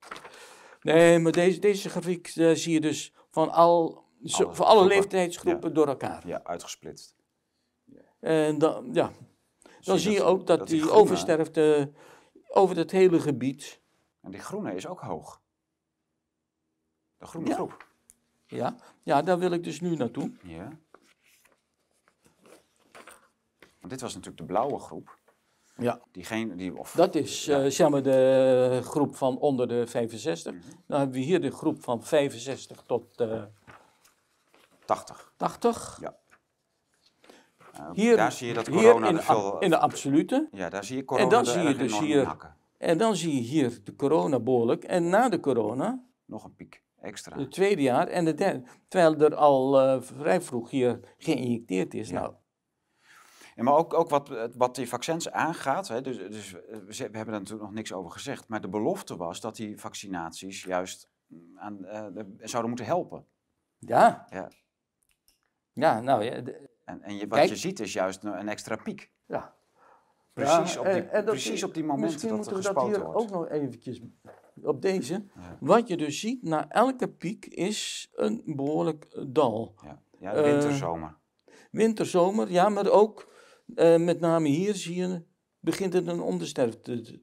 Nee, maar deze, deze grafiek eh, zie je dus van, al, zo, Alle van alle groepen. leeftijdsgroepen door elkaar. Ja, uitgesplitst. En dan, ja, dan zie je dat- ook dat, dat die, oversterfte over het hele gebied... En die groene is ook hoog. De groene Ja. groep. Ja, ja, daar wil ik dus nu naartoe. Ja. Want dit was natuurlijk de blauwe groep. Ja. Diegene die, of, Dat is Ja. eh, zeg maar de groep van onder de 65. Mhm. Dan hebben we hier de groep van 65 tot eh 80. 80. Ja. Eh, Hier, daar zie je dat corona in, de, veel... ab- in de absolute. ja, daar zie je corona En dan zie je dus hier- hakken. En dan zie je hier de corona behoorlijk. En na de corona, Nog een piek extra. het tweede jaar en de derde. Terwijl er al eh, vrij vroeg hier geïnjecteerd is. Ja. Nou, Maar ook, ook wat, wat die vaccins aangaat, hè, dus, dus eh, we hebben er natuurlijk nog niks over gezegd, maar de belofte was dat die vaccinaties juist mm, aan, eh, de- zouden moeten helpen. ja. Ja. Ja, nou ja. de- En, en je, wat Kijk. je ziet is juist een, extra piek. ja. Precies, Ja, op, die, en- precies op die momenten Misschien dat er moeten we dat hier wordt. ook nog eventjes op deze. Ja. Wat je dus ziet, na elke piek is een behoorlijk eh, dal. Ja, ja Eh, winter, zomer. Winter, zomer, ja, maar ook eh, met name hier zie je, begint het een ondersterfte.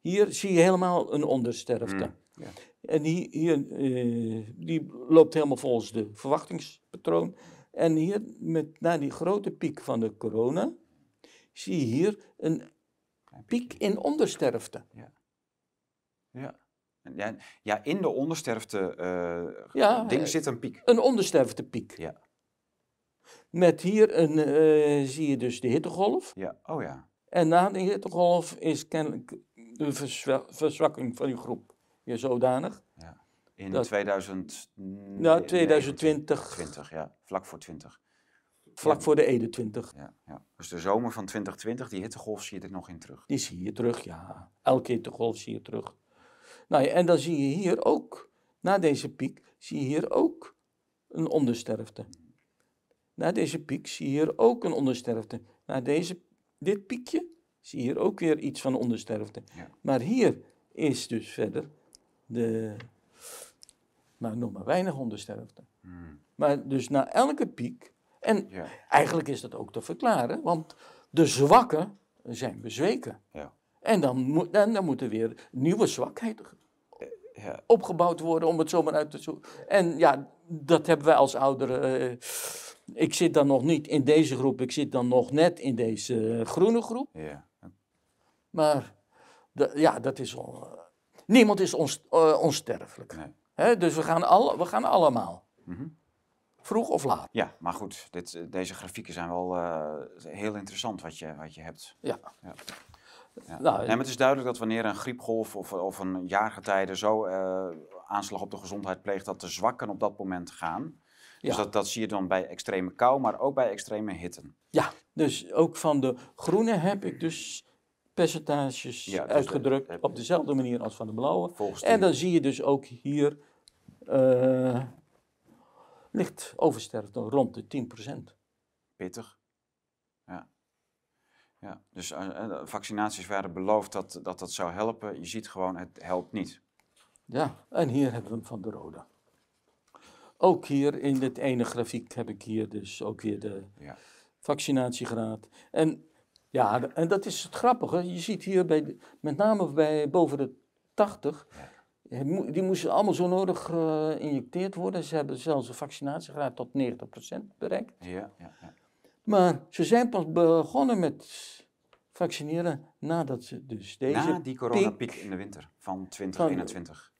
Hier zie je helemaal een ondersterfte. Mm, ja. En die, hier, eh, die loopt helemaal volgens de verwachtingspatroon. En hier, met, na die grote piek van de corona, zie je hier een piek in ondersterfte. Ja. En Ja, ja, in de ondersterfte eh, Ja, ding zit een piek. Een ondersterftepiek. Ja. Met hier een, eh, zie je dus de hittegolf. Ja, oh ja. En na de hittegolf is kennelijk de verzwa- verzwakking van die groep weer zodanig. In Dat- 2000... Ja, 2020. 20, ja. Vlak voor 20. Vlak Ja. voor de 21. Ja, ja. Dus de zomer van 2020, die hittegolf, zie je er nog in terug. Die zie je terug, ja. Elke hittegolf zie je terug. Nou ja, en dan zie je hier ook, na deze piek, zie je hier ook een ondersterfte. Na deze piek zie je hier ook een ondersterfte. Na deze, dit piekje zie je hier ook weer iets van ondersterfte. Ja. Maar hier is dus verder de, nou nog maar weinig ondersterfte. Hmm, Maar dus na elke piek, en Ja, eigenlijk is dat ook te verklaren, want de zwakken zijn bezweken. ja. En dan, moet, dan moet er weer nieuwe zwakheid ja. opgebouwd worden, om het zomaar uit te zoeken. En ja, dat hebben wij als ouderen. eh, ik zit dan nog niet in deze groep, ik zit dan nog net in deze eh, groene groep. ja. Maar ja, dat is. al- niemand is ons, eh, onsterfelijk. Nee. Dus we gaan, al, we gaan allemaal. Mhm. Vroeg of laat. Ja, maar goed, dit, eh, deze grafieken zijn wel eh, heel interessant wat je, wat je hebt. Ja. Ja. Ja. Nou, Nee, maar het is duidelijk dat wanneer een griepgolf of, of een jaargetijde zo eh, aanslag op de gezondheid pleegt, dat de zwakken op dat moment gaan. Dus Ja. dat, dat zie je dan bij extreme kou, maar ook bij extreme hitte. Ja, dus ook van de groene heb ik dus percentages Ja, dus de- uitgedrukt op dezelfde manier als van de blauwe. Die- En dan zie je dus ook hier eh licht oversterfte rond de 10%. pittig. Ja. ja. Dus eh, eh, vaccinaties werden beloofd dat, dat dat zou helpen. Je ziet gewoon, het helpt niet. Ja, en hier hebben we hem van de rode. Ook hier in dit ene grafiek heb ik hier dus ook weer de Ja. vaccinatiegraad. En ja, en dat is het grappige. Je ziet hier bij, de- met name bij boven de 80, eh, mo- die moesten allemaal zo nodig geïnjecteerd worden. Ze hebben zelfs een vaccinatiegraad tot 90% bereikt. Ja, ja, ja. Maar ze zijn pas begonnen met vaccineren nadat ze dus deze Na die coronapiek in de winter van 2021.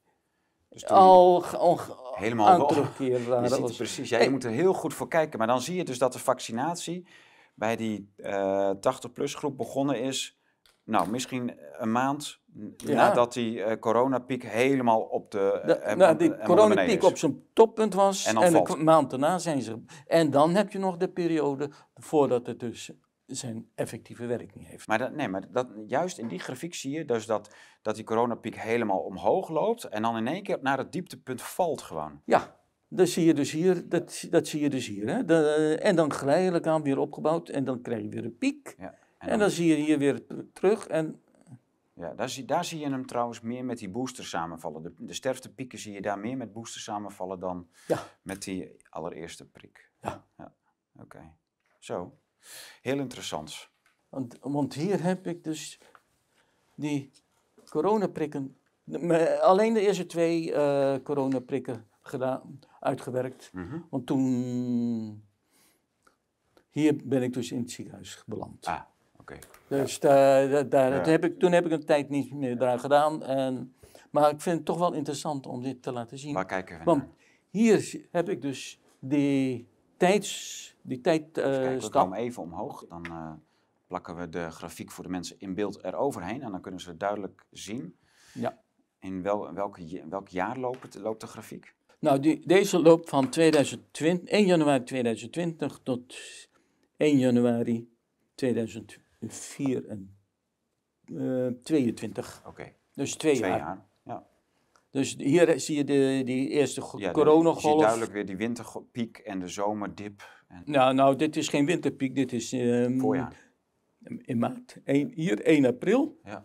Dus toen al ge- helemaal terugkeer [LAUGHS] Je waren. ziet was- precies. Ja, je moet er heel goed voor kijken. Maar dan zie je dus dat de vaccinatie bij die eh 80-plus groep begonnen is. Nou, misschien een maand Ja. nadat die eh, coronapiek helemaal op de. De, eh, nou, eh, die coronapiek op zijn toppunt was En en, een maand daarna zijn ze. En dan heb je nog de periode voordat het dus zijn effectieve werking heeft. Maar, dat, nee, maar dat, juist in die grafiek zie je dus dat, dat die coronapiek helemaal omhoog loopt. En dan in één keer naar het dieptepunt valt gewoon. Ja, dat zie je dus hier. Dat, dat zie je dus hier hè. De- en dan geleidelijk aan weer opgebouwd en dan krijg je weer een piek. Ja. En dan zie je hier weer ter- terug en Ja, daar, zie, daar zie je hem trouwens meer met die boosters samenvallen. De, de sterftepieken zie je daar meer met boosters samenvallen dan Ja. met die allereerste prik. Ja. Oké, zo. Heel interessant. Want, want hier heb ik dus die coronaprikken, alleen de eerste twee eh coronaprikken gedaan, uitgewerkt. Mhm. Want toen, hier ben ik dus in het ziekenhuis beland. Ah, oké. Dus daar, daar, daar- Ja. dat heb ik, toen heb ik een tijd niet meer eraan gedaan. En, maar ik vind het toch wel interessant om dit te laten zien. Waar kijken we Want naar? hier heb ik dus die tijds, die tijdstap. komen even omhoog. Dan eh, plakken we de grafiek voor de mensen in beeld eroverheen. En dan kunnen ze duidelijk zien ja. in wel, welke, welk jaar loopt, het, loopt de grafiek. Nou, die, deze loopt van 2020, 1 januari 2020 tot 1 januari 2024. en, eh, 22. Oké, Dus twee, twee jaar. jaar. Dus hier zie je de, die eerste Ja, de- Je coronagolf. ziet duidelijk weer die winterpiek en de zomerdip. En Nou, nou, dit is geen winterpiek, dit is ehm, voorjaar. in maart. Hier 1 april. Ja.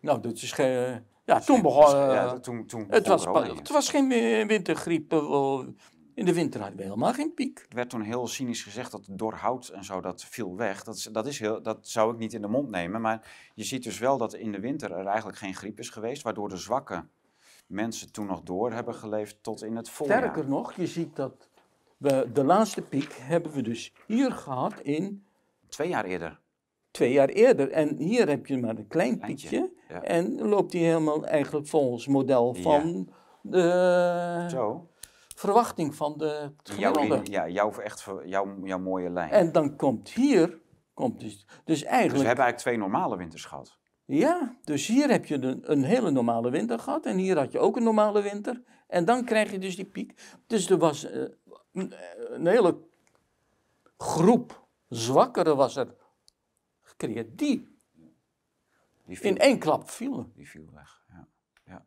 Nou, dat is geen... Ja, toen begon... Eh, ja, toen, toen het, begon was, het was geen wi- wintergriep. eh. In de winter hadden we helemaal geen piek. Er werd toen heel cynisch gezegd dat door hout en zo, dat viel weg. Dat, is, dat, is heel, dat zou ik niet in de mond nemen. Maar je ziet dus wel dat in de winter er eigenlijk geen griep is geweest. Waardoor de zwakke mensen toen nog door hebben geleefd tot in het voorjaar. Sterker nog, je ziet dat we de laatste piek hebben we dus hier gehad in Twee jaar eerder. twee jaar eerder. En hier heb je maar een klein Kleintje, piekje. ja. En loopt die helemaal eigenlijk volgens model Ja. van de Zo. verwachting van de gemiddelde. ja, jouw, echt, jouw, jouw mooie lijn. En dan komt hier, komt dus, dus dus we eigenlijk, hebben eigenlijk twee normale winters gehad. Ja, dus hier heb je een, een hele normale winter gehad en hier had je ook een normale winter. En dan krijg je dus die piek. Dus er was eh, een, een hele groep zwakkere was er gecreëerd, die Die viel, in één klap vielen. die viel weg. Ja. Ja.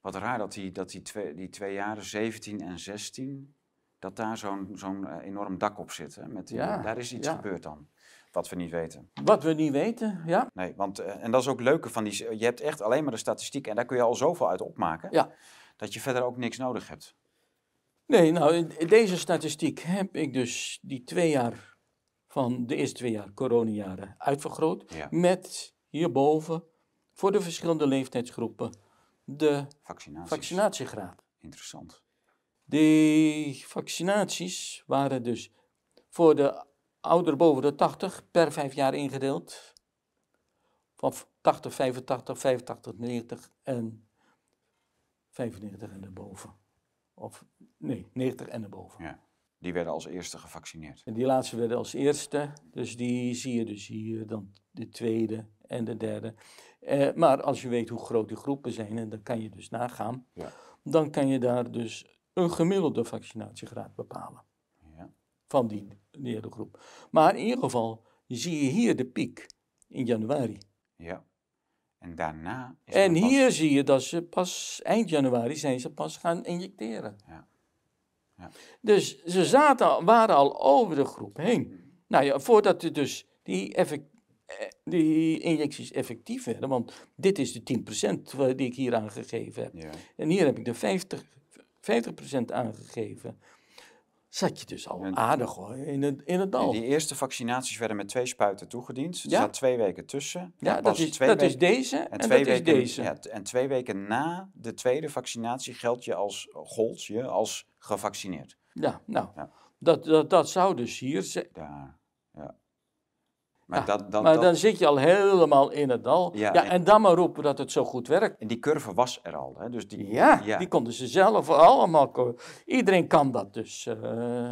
Wat raar dat die, dat die, twee, die twee jaren, 17 en 16, dat daar zo'n zo'n eh, enorm dak op zit. Hè? Met die, Ja, daar is iets ja. gebeurd dan, wat we niet weten. Wat we niet weten, ja. Nee, want, eh, en dat is ook leuke van die, je hebt echt alleen maar de statistiek en daar kun je al zoveel uit opmaken, Ja. dat je verder ook niks nodig hebt. Nee, nou, in deze statistiek heb ik dus die twee jaar van de eerste twee jaar coronajaren uitvergroot. Ja. Met hierboven voor de verschillende leeftijdsgroepen de vaccinatiegraad. Interessant. Die vaccinaties waren dus voor de ouderen boven de 80 per vijf jaar ingedeeld. Van 80, 85, 85, 90 en 95 en erboven. Of nee, 90 en erboven. Ja. Die werden als eerste gevaccineerd. En die laatste werden als eerste, dus die zie je dus hier, dan de tweede en de derde. Eh, maar als je weet hoe groot die groepen zijn, en dan kan je dus nagaan, Ja. dan kan je daar dus een gemiddelde vaccinatiegraad bepalen. Van die, die hele groep. Maar in ieder geval zie je hier de piek in januari. ja. En daarna is En pas- hier zie je dat ze pas eind januari zijn ze pas gaan injecteren. Ja. Ja. Dus ze zaten, waren al over de groep heen. Nou ja, voordat er dus die, effect, eh, die injecties effectief werden, want dit is de 10% wa- die ik hier aangegeven heb. Ja. En hier heb ik de 50, 50% aangegeven. Zat je dus al En- aardig hoor, in het, in het dal. die eerste vaccinaties werden met twee spuiten toegediend. Er Ja. zat twee weken tussen. Ja, dat, is, dat is deze en, En dat twee, is weken, deze. ja, en twee weken na de tweede vaccinatie geldt je als, gold je als gevaccineerd. Ja, nou, Ja. Dat, dat, dat zou dus hier. Daar. Maar, Ja, dat, dat, maar dat- dan zit je al helemaal in het dal. Ja, Ja, en- en dan maar roepen dat het zo goed werkt. en die curve was er al. Hè? Dus die, Ja, die konden ze zelf allemaal. Iedereen kan dat dus. eh.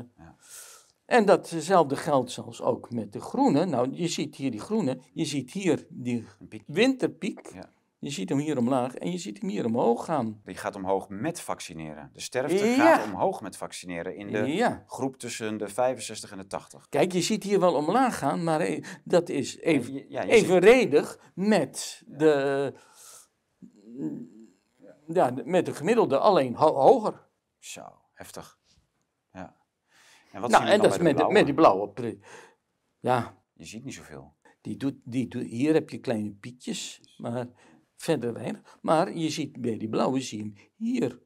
En datzelfde geldt zelfs ook met de groene. Nou, je ziet hier die groene. Je ziet hier die winterpiek. Je ziet hem hier omlaag en je ziet hem hier omhoog gaan. die gaat omhoog met vaccineren. De sterfte Ja. gaat omhoog met vaccineren in de Ja. groep tussen de 65 en de 80. Kijk, je ziet hier wel omlaag gaan, maar eh, dat is even, ja, ziet- evenredig met de, ja, met de gemiddelde, alleen ho- hoger. Zo, heftig. Ja. En wat Nou, en dat is met, de met die blauwe? Ja, Je ziet niet zoveel. die doet, die doet, hier heb je kleine piekjes, maar verder weinig. Maar je ziet bij die blauwe, zie je hem hier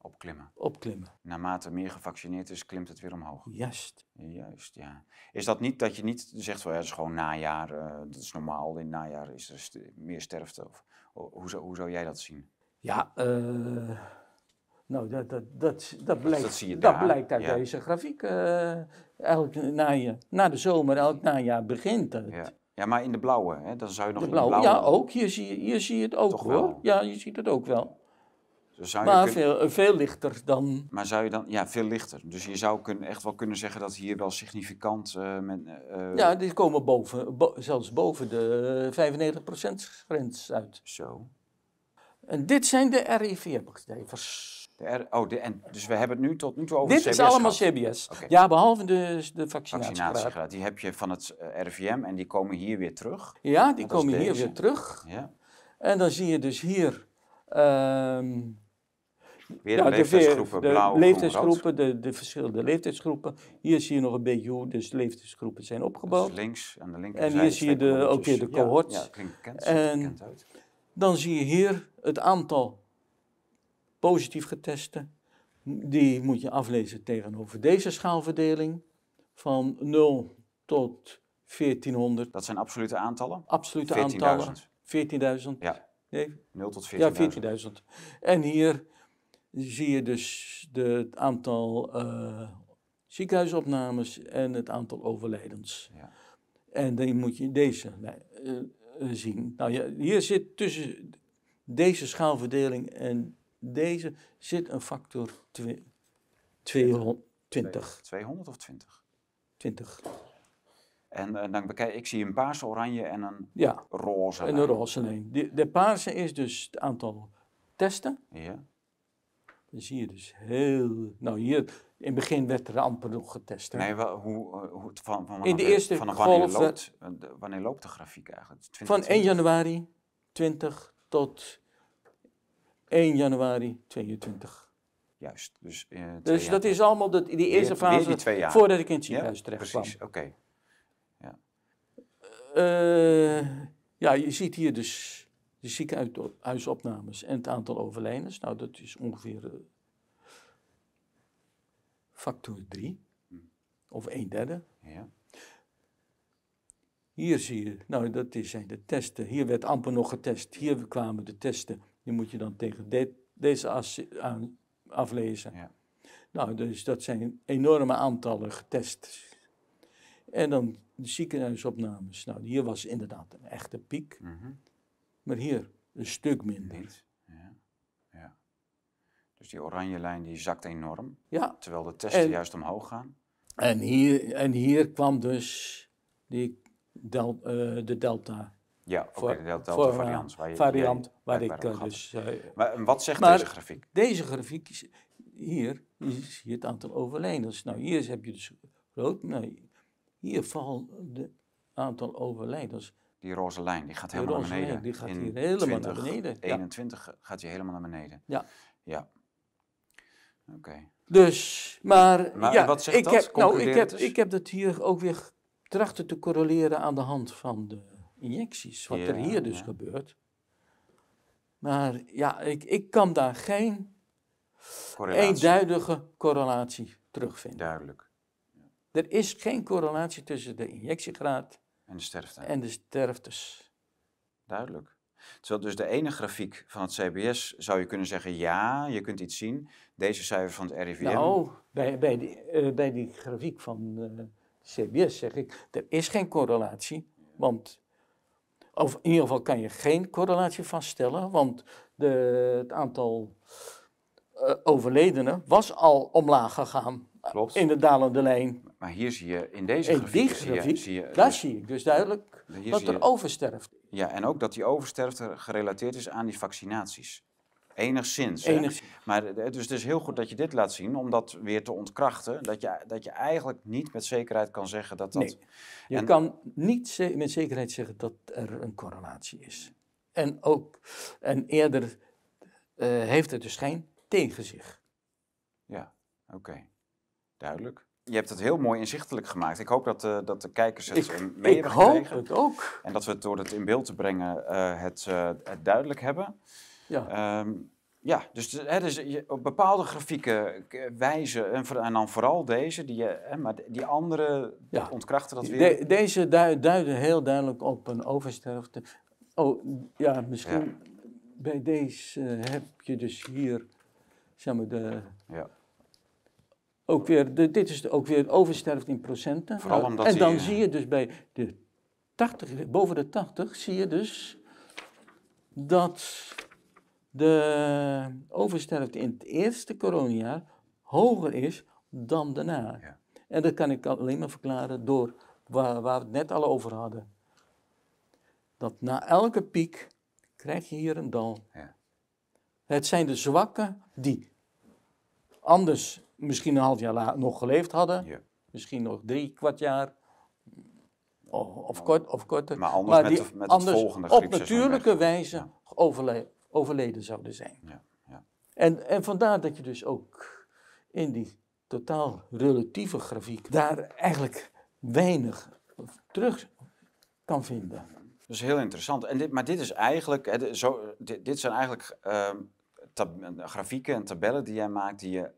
Opklimmen. opklimmen. Naarmate meer gevaccineerd is, klimt het weer omhoog. Juist. Juist, ja. Is dat niet dat je niet zegt van ja, het is gewoon najaar, eh, dat is normaal, in najaar is er st- meer sterfte? Of, ho- hoe, zou, hoe zou jij dat zien? Ja, eh, nou, dat, dat, dat, dat, blijkt, dat dat blijkt uit ja. deze grafiek. eh elk najaar, na de zomer, elk najaar begint het. Ja, ja maar in de blauwe, hè, dan zou je nog De in blauwe, de blauwe... ja, ook. Hier zie, je, hier zie je het ook Toch hoor. wel? Ja, je ziet het ook wel. dan zou je Maar kun- veel, eh, veel lichter dan. maar zou je dan, ja, veel lichter. Dus je zou kunnen, echt wel kunnen zeggen dat hier wel significant eh, met, eh, Ja, die komen boven, bo- zelfs boven de 95% grens uit. Zo. En dit zijn de RIV-cijfers. De R, oh, de, en, dus we hebben het nu tot nu toe over Dit de is CBS allemaal gehad. CBS. Ja, behalve de, de vaccinatiegraad. Die heb je van het eh, RIVM en die komen hier weer terug. Ja, die komen hier deze. weer terug. Ja. En dan zie je dus hier ehm, Weer de ja, leeftijdsgroepen, de blauw, groen, leeftijdsgroepen, de, de verschillende leeftijdsgroepen. Hier zie je nog een beetje hoe dus de leeftijdsgroepen zijn opgebouwd. is links aan de En linkerzijde. hier zie je de- ook weer de Ja, cohorts. Ja, klinkt bekend. En- ziet er bekend uit. Dan zie je hier het aantal positief getesten. Die moet je aflezen tegenover deze schaalverdeling van 0 tot 1400. Dat zijn absolute aantallen? Absolute 14.000. aantallen. 14.000. Ja, Nee, 0 tot 14.000. Ja, 14.000. En hier zie je dus de, het aantal eh, ziekenhuisopnames en het aantal overlijdens. Ja. En dan moet je deze eh, eh, zien. Nou ja, hier zit tussen deze schaalverdeling en deze zit een factor twe- 220. 200 of 20? 20. En eh, dan bekijk ik zie een paarse, oranje en een Ja, roze. en lijn. roze lijn. De, de paarse is dus het aantal testen. Ja. Dan zie je dus heel. Nou, hier in het begin werd er amper nog getest. hè. Nee, wel, hoe, eh, hoe, van, van, In de wanneer- eerste vanaf wanneer loopt, eh, de- wanneer loopt de grafiek eigenlijk? Van 2020? 1 januari 20 tot 1 januari 22. Juist. Dus, eh, Dus jaar dat is allemaal de, die eerste Weer- weer fase die voordat ik in het Ja, ziekenhuis terecht kwam. precies. Oké. Eh, ja, je ziet hier dus de ziekenhuisopnames en het aantal overlijdens. Nou, dat is ongeveer eh, factor 3 of 1 derde. Ja. Hier zie je, nou dat is- zijn de testen. Hier werd amper nog getest. Hier kwamen de testen. Die moet je dan tegen de- deze as aan, aflezen. Ja. Nou, dus dat zijn enorme aantallen getest. En dan de ziekenhuisopnames. Nou, hier was inderdaad een echte piek. Mhm. Maar hier een stuk minder. Niet. Ja. ja. Dus die oranje lijn die zakt enorm, Ja, terwijl de testen En- juist omhoog gaan. en hier, en hier kwam dus die del, eh, de delta Ja, oké, de delta voor, eh, variant. Waar je, variant, jij waar ik eh, dus... eh, Maar wat zegt Maar- deze grafiek? Deze grafiek is hier, hier zie je het aantal overlijdens. Nou, hier heb je dus rood. Nee, hier valt het aantal overlijdens. Die roze lijn, die gaat Die helemaal naar beneden. lijn, die gaat In hier helemaal naar beneden, ja. 21 gaat hij helemaal naar beneden. Ja. Ja. Oké. Dus, maar, Maar ja, wat zegt ik dat? Heb, nou, ik heb, eens. ik heb dat hier ook weer trachten te correleren aan de hand van de injecties. Wat er hier dus ja. gebeurt. Maar ja, ik, ik kan daar geen Correlatie. eenduidige correlatie terugvinden. Duidelijk. Er is geen correlatie tussen de injectiegraad En de sterfte. en de sterftes. Duidelijk. Terwijl dus de ene grafiek van het CBS zou je kunnen zeggen, ja, je kunt iets zien. Deze cijfers van het RIVM. Nou, bij, bij, die, eh, bij die grafiek van eh, CBS zeg ik, er is geen correlatie. Want, of in ieder geval kan je geen correlatie vaststellen, want de, het aantal eh, overledenen was al omlaag gegaan Klopt. in de dalende lijn. Maar hier zie je, in deze grafiek, zie je, zie je daar dus- zie ik dus duidelijk dat er oversterft. Ja, en ook dat die oversterfte gerelateerd is aan die vaccinaties. Enigszins. Maar eh, dus het is heel goed dat je dit laat zien, om dat weer te ontkrachten. Dat je, dat je eigenlijk niet met zekerheid kan zeggen dat dat... Nee. Je En- kan niet met zekerheid zeggen dat er een correlatie is. En ook, en eerder eh, heeft het dus geen tegen zich. Ja, oké. Duidelijk. Je hebt het heel mooi inzichtelijk gemaakt. Ik hoop dat, eh, dat de kijkers het Ik, mee ik hebben hoop het ook. En dat we het door het in beeld te brengen het, het duidelijk hebben. Ja. Ehm, ja, dus, hè, dus je, op bepaalde grafieken wijzen, en, dan vooral deze, die, je- hè, maar die andere Ja. ontkrachten dat weer. De- deze dui- duiden heel duidelijk op een oversterfte. Oh, ja, misschien bij deze heb je dus hier, zeg maar, de, Ja. ook weer, de, dit is ook weer oversterfte in procenten. Vooral omdat en dan zie je dus bij de 80, boven de 80, zie je dus dat de oversterfte in het eerste coronajaar hoger is dan daarna. Ja. En dat kan ik alleen maar verklaren door waar, waar we het net al over hadden. Dat na elke piek krijg je hier een dal. Ja. Het zijn de zwakken die anders misschien een half jaar la- nog geleefd hadden. Ja. Misschien nog drie kwart jaar. Of, of, kort, of korter. Maar anders met die de- met het anders volgende op natuurlijke wijze overle- overleden zouden zijn. Ja, ja. En, en vandaar dat je dus ook in die totaal relatieve grafiek daar eigenlijk weinig terug kan vinden. Dat is heel interessant. En dit, maar dit is eigenlijk, hè, zo, dit, dit zijn eigenlijk ehm, grafieken en tabellen die jij maakt die je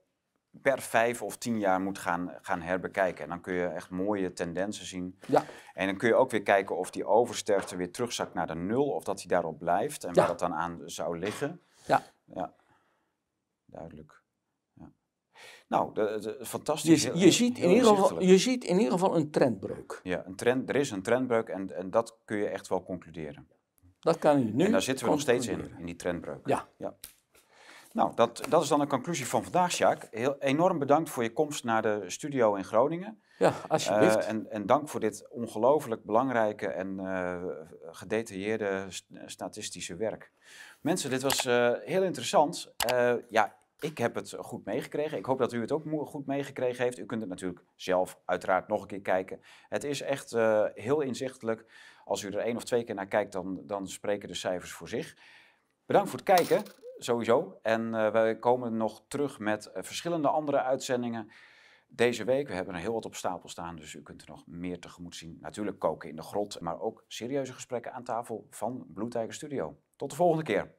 per vijf of tien jaar moet gaan, gaan herbekijken. En dan kun je echt mooie tendensen zien. Ja. En dan kun je ook weer kijken of die oversterfte weer terugzakt naar de nul of dat die daarop blijft en Ja. waar dat dan aan zou liggen. Ja. Ja, duidelijk. Ja. Nou, de, de- fantastisch. Je, ziet in ieder geval, je ziet in ieder geval een trendbreuk. Ja, een trend, er is een trendbreuk en, en dat kun je echt wel concluderen. Dat kan je nu en daar zitten we nog steeds in, in die trendbreuk. Ja. Nou, dat, dat is dan een conclusie van vandaag, Sjaak. Heel enorm bedankt voor je komst naar de studio in Groningen. Ja, alsjeblieft. Eh, en, en dank voor dit ongelooflijk belangrijke en eh, gedetailleerde st- statistische werk. Mensen, dit was eh, heel interessant. Ja, ik heb het goed meegekregen. Ik hoop dat u het ook goed meegekregen heeft. U kunt het natuurlijk zelf uiteraard nog een keer kijken. Het is echt heel inzichtelijk. Als u er één of twee keer naar kijkt, dan, dan spreken de cijfers voor zich. Bedankt voor het kijken, sowieso. En eh, wij komen nog terug met eh, verschillende andere uitzendingen deze week. We hebben er heel wat op stapel staan, dus u kunt er nog meer tegemoet zien. Natuurlijk koken in de grot, maar ook serieuze gesprekken aan tafel van Blue Tiger Studio. Tot de volgende keer.